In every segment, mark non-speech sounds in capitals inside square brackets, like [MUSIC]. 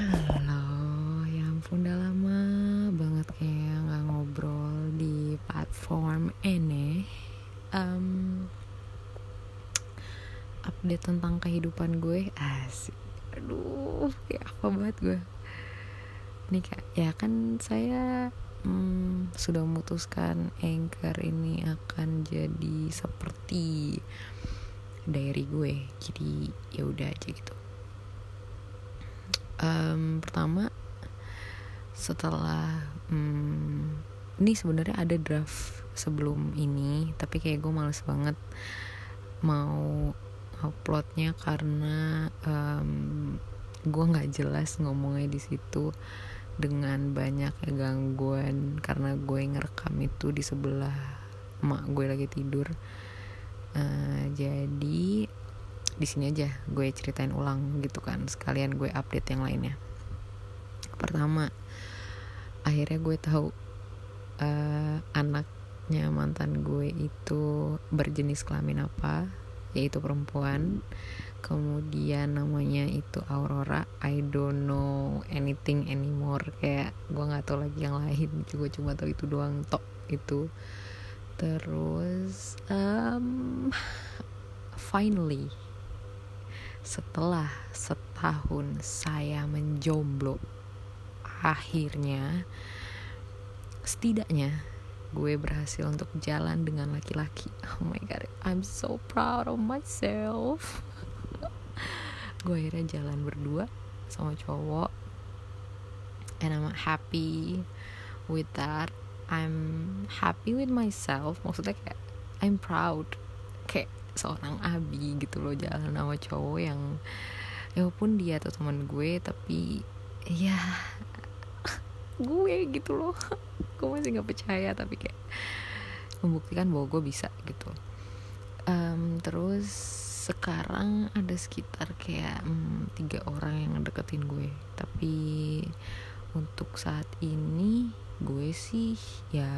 Halo, ya ampun udah lama banget kayak nggak ngobrol di platform ini. Um, update tentang kehidupan gue, asik. Aduh, kayak apa banget gue. Ini kayak ya kan saya hmm, sudah memutuskan anchor ini akan jadi seperti diary gue. Jadi ya udah aja gitu um, pertama setelah um, ini sebenarnya ada draft sebelum ini tapi kayak gue males banget mau uploadnya karena um, gue nggak jelas ngomongnya di situ dengan banyak gangguan karena gue ngerekam itu di sebelah emak gue lagi tidur. Uh, jadi di sini aja gue ceritain ulang gitu kan sekalian gue update yang lainnya. Pertama akhirnya gue tahu uh, anaknya mantan gue itu berjenis kelamin apa yaitu perempuan. Kemudian namanya itu Aurora. I don't know anything anymore. Kayak gue nggak tahu lagi yang lain. Juga cuma tahu itu doang tok itu. Terus um, finally setelah setahun saya menjomblo akhirnya setidaknya gue berhasil untuk jalan dengan laki-laki. Oh my god I'm so proud of myself. [LAUGHS] Gue akhirnya jalan berdua sama cowok and I'm happy with that. I'm happy with myself. Maksudnya kayak I'm proud. Kayak seorang abi gitu loh jalan sama cowok yang ya walaupun dia tuh teman gue tapi ya gue gitu loh. [LAUGHS] Gue masih nggak percaya tapi kayak membuktikan bahwa gue bisa gitu. Um, terus sekarang ada sekitar kayak um, tiga orang yang deketin gue. Tapi untuk saat ini gue sih ya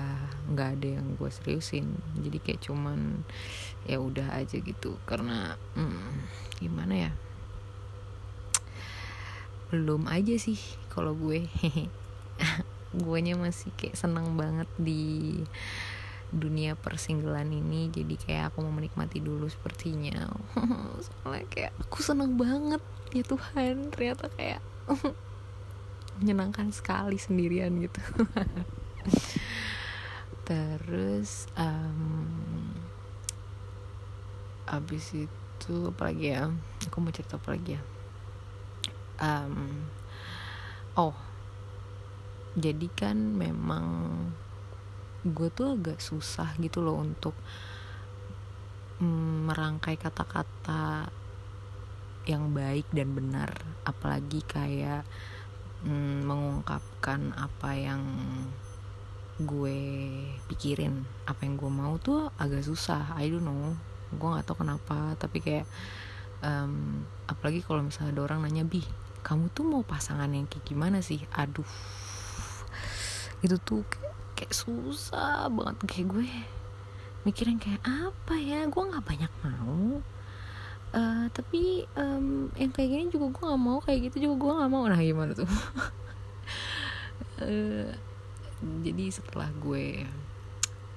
nggak ada yang gue seriusin. Jadi kayak cuman ya udah aja gitu. Karena hmm, gimana ya? Belum aja sih kalau gue. [LAUGHS] Guanya masih kayak seneng banget di dunia persinggelan ini. Jadi kayak aku mau menikmati dulu sepertinya. [LAUGHS] Soalnya kayak aku seneng banget ya Tuhan. Ternyata kayak [LAUGHS] menyenangkan sekali sendirian gitu. [LAUGHS] Terus um, abis itu apa lagi ya? Aku mau cerita apa lagi ya? Um, oh jadi kan memang gue tuh agak susah gitu loh untuk mm, merangkai kata-kata yang baik dan benar. Apalagi kayak mm, mengungkapkan apa yang gue pikirin apa yang gue mau tuh agak susah. I don't know. Gue nggak tahu kenapa. Tapi kayak um, apalagi kalau misalnya ada orang nanya bi kamu tuh mau pasangan yang kayak gimana sih? Aduh. Itu tuh kayak, kayak susah banget. Kayak gue mikirin kayak apa ya? Gue nggak banyak mau uh, tapi um, yang kayak gini juga gue nggak mau kayak gitu juga gue nggak mau. Nah gimana tuh? Uh, [LAUGHS] jadi setelah gue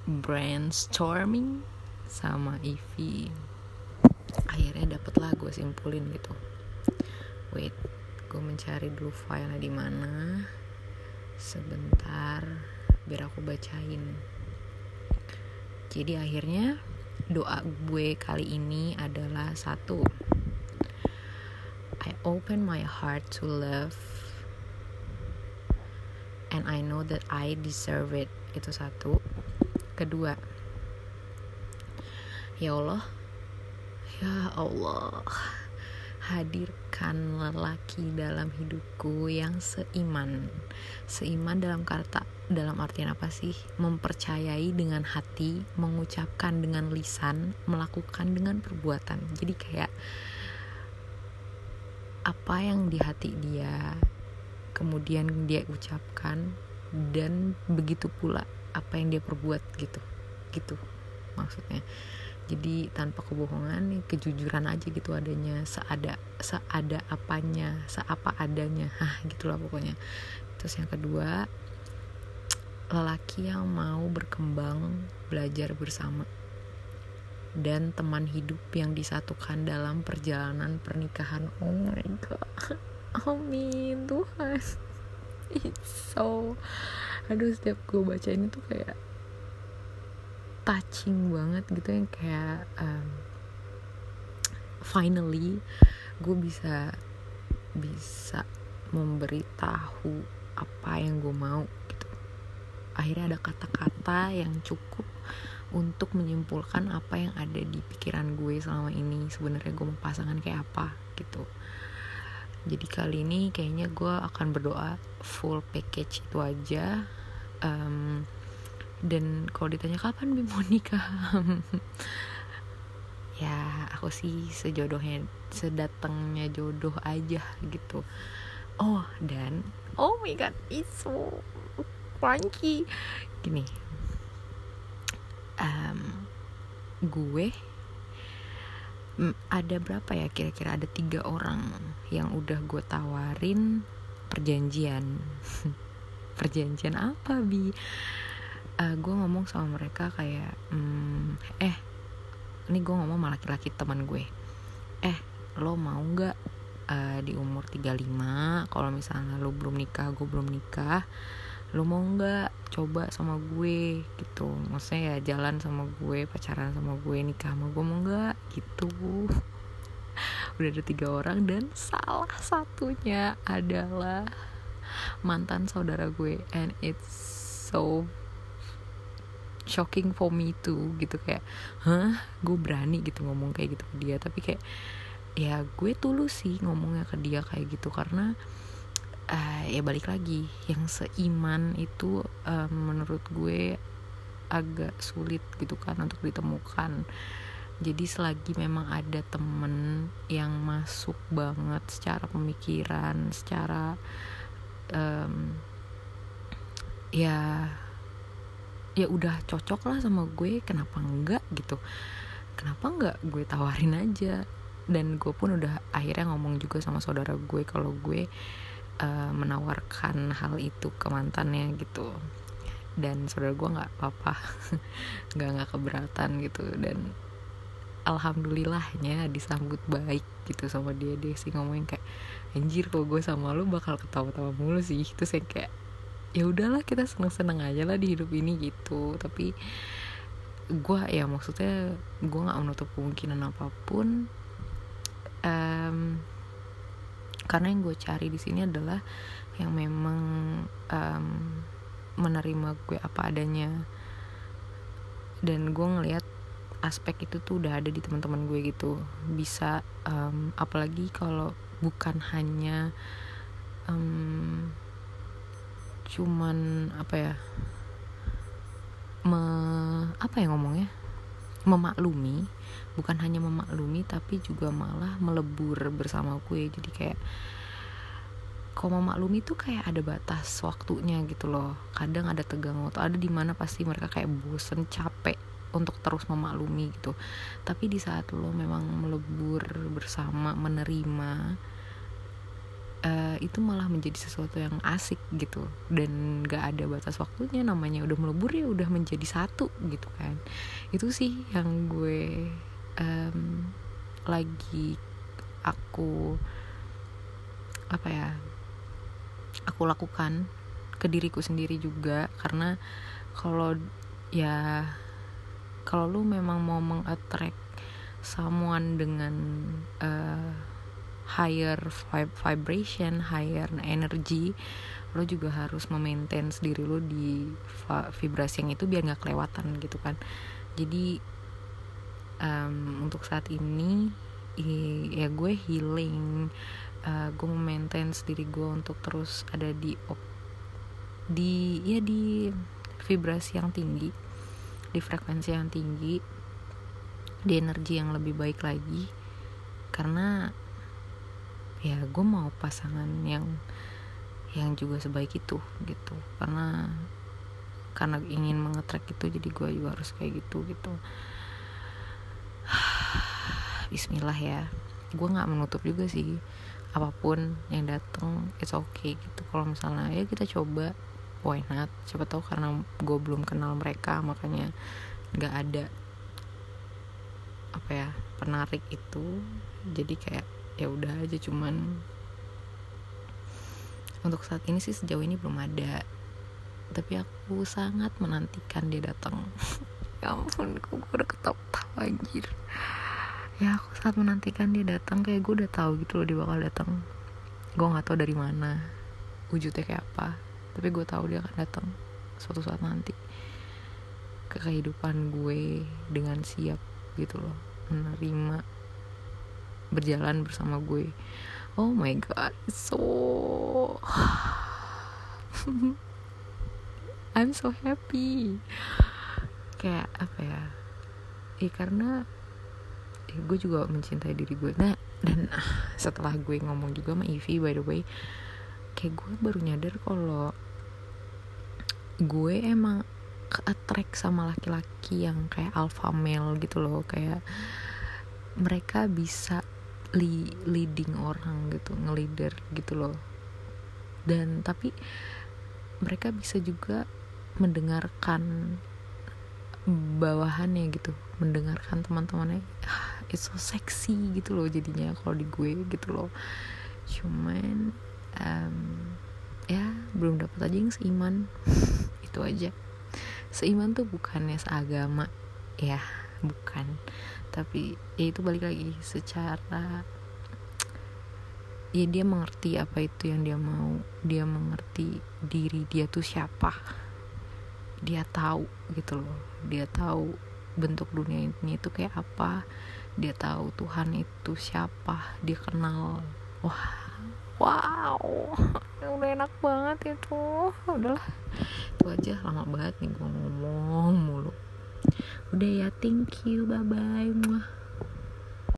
brainstorming sama Ivy akhirnya dapetlah gue simpulin gitu. Wait gue mencari dulu filenya di mana? Sebentar biar aku bacain. Jadi akhirnya doa gue kali ini adalah satu I open my heart to love and I know that I deserve it. Itu satu. Kedua ya Allah ya Allah hadirkan lelaki dalam hidupku yang seiman. Seiman dalam kata dalam artian apa sih? Mempercayai dengan hati mengucapkan dengan lisan melakukan dengan perbuatan. Jadi kayak apa yang di hati dia kemudian dia ucapkan dan begitu pula apa yang dia perbuat gitu. Gitu maksudnya jadi tanpa kebohongan nih kejujuran aja gitu adanya seada seada apanya seapa adanya. [LAUGHS] Hah gitulah pokoknya. Terus yang kedua lelaki yang mau berkembang belajar bersama dan teman hidup yang disatukan dalam perjalanan pernikahan. Oh my god. [LAUGHS] Amin Tuhan. [LAUGHS] It's so aduh setiap gue baca ini tuh kayak touching banget gitu yang kayak um, finally gue bisa bisa memberitahu apa yang gue mau gitu. Akhirnya ada kata-kata yang cukup untuk menyimpulkan apa yang ada di pikiran gue selama ini sebenarnya gue mau pasangan kayak apa gitu. Jadi kali ini kayaknya gue akan berdoa full package itu aja. Um, dan kalau ditanya kapan Bim mau nikah? [LAUGHS] Ya aku sih sejodohnya sedatangnya jodoh aja gitu. Oh dan oh my god it's so crunchy gini um, gue ada berapa ya kira-kira? Ada tiga orang yang udah gue tawarin perjanjian. [LAUGHS] Perjanjian apa bi uh, gue ngomong sama mereka kayak mm, eh ini gue ngomong sama laki-laki teman gue. Eh lo mau nggak uh, di umur 35 kalau misalnya lo belum nikah gue belum nikah lo mau nggak coba sama gue? Gitu. Maksudnya ya jalan sama gue pacaran sama gue nikah sama gue mau nggak? Gitu. [LAUGHS] Udah ada tiga orang dan salah satunya adalah mantan saudara gue and it's so shocking for me too gitu. Kayak hah? Gue berani gitu ngomong kayak gitu ke dia. Tapi kayak ya gue tulus sih ngomongnya ke dia kayak gitu karena uh, ya balik lagi yang seiman itu uh, menurut gue agak sulit gitu kan untuk ditemukan. Jadi selagi memang ada temen yang masuk banget secara pemikiran secara um, ya ya udah cocok lah sama gue kenapa enggak gitu. Kenapa enggak gue tawarin aja? Dan gue pun udah akhirnya ngomong juga sama saudara gue kalau gue uh, menawarkan hal itu ke mantannya gitu. Dan saudara gue nggak apa-apa [LAUGHS] nggak nggak keberatan gitu. Dan alhamdulillahnya disambut baik gitu sama dia. Dia sih ngomongin kayak anjir kok gue sama lu bakal ketawa-tawa mulu sih. Itu saya kayak ya udahlah kita seneng-seneng aja lah di hidup ini gitu. Tapi gue ya maksudnya gue nggak menutup kemungkinan apa pun um, karena yang gue cari di sini adalah yang memang um, menerima gue apa adanya. Dan gue ngelihat aspek itu tuh udah ada di teman-teman gue gitu. Bisa um, apalagi kalau bukan hanya um, cuman apa ya me, apa ya ngomongnya? Memaklumi bukan hanya memaklumi tapi juga malah melebur bersama gue. Jadi kayak kalau memaklumi tuh kayak ada batas waktunya gitu loh. Kadang ada tegang waktu ada di mana pasti mereka kayak bosen capek untuk terus memaklumi gitu. Tapi di saat lo memang melebur bersama menerima uh, itu malah menjadi sesuatu yang asik gitu. Dan gak ada batas waktunya namanya udah melebur ya udah menjadi satu gitu kan. Itu sih yang gue um, lagi aku apa ya aku lakukan ke diriku sendiri juga. Karena kalau ya kalau lu memang mau mengattract someone dengan uh, higher vibration, higher energy, lo juga harus memaintain diri lo di vibrasi yang itu biar nggak kelewatan gitu kan. Jadi um, untuk saat ini ya gue healing, uh, gue memaintain diri gue untuk terus ada di di ya di vibrasi yang tinggi, di frekuensi yang tinggi, di energi yang lebih baik lagi karena ya gue mau pasangan yang yang juga sebaik itu gitu. Karena karena ingin mengetrek itu jadi gue juga harus kayak gitu gitu. [SIGHS] Bismillah ya. Gue nggak menutup juga sih. Apa pun yang datang it's okay gitu. Kalau misalnya ya kita coba why not? Siapa tahu karena gue belum kenal mereka makanya nggak ada apa ya penarik itu. Jadi kayak ya udah aja cuman untuk saat ini sih sejauh ini belum ada. Tapi aku sangat menantikan dia datang. [LAUGHS] Ya ampun gue udah ketawa anjir. Ya aku sangat menantikan dia datang. Kayak gue udah tahu gitu loh dia bakal datang. Gue nggak tahu dari mana wujudnya kayak apa. Tapi gue tahu dia akan datang suatu saat nanti ke kehidupan gue dengan siap gitu loh menerima berjalan bersama gue. Oh my god so [SIGHS] I'm so happy. Kayak apa ya? Eh karena gue juga mencintai diri gue. Nah dan [SIGHS] setelah gue ngomong juga sama Ivy by the way kayak gue baru nyadar kalau gue emang attract sama laki-laki yang kayak alpha male gitu loh. Kayak mereka bisa li leading orang gitu ngelider gitu loh. Dan tapi mereka bisa juga mendengarkan bawahannya gitu mendengarkan teman-temannya ah, it's so sexy gitu loh jadinya kalau di gue gitu loh. Cuman um, ya belum dapat aja yang seiman. [LAUGHS] Itu aja. Seiman tuh bukannya seagama ya bukan tapi ya itu balik lagi secara ya dia mengerti apa itu yang dia mau. Dia mengerti diri dia tuh siapa. Dia tahu gitu loh. Dia tahu bentuk dunia ini itu kayak apa. Dia tahu Tuhan itu siapa. Dia kenal. Wah wow. Udah enak banget itu. Udahlah. Itu aja. Lama banget nih gue ngomong mulu udah ya thank you. Bye bye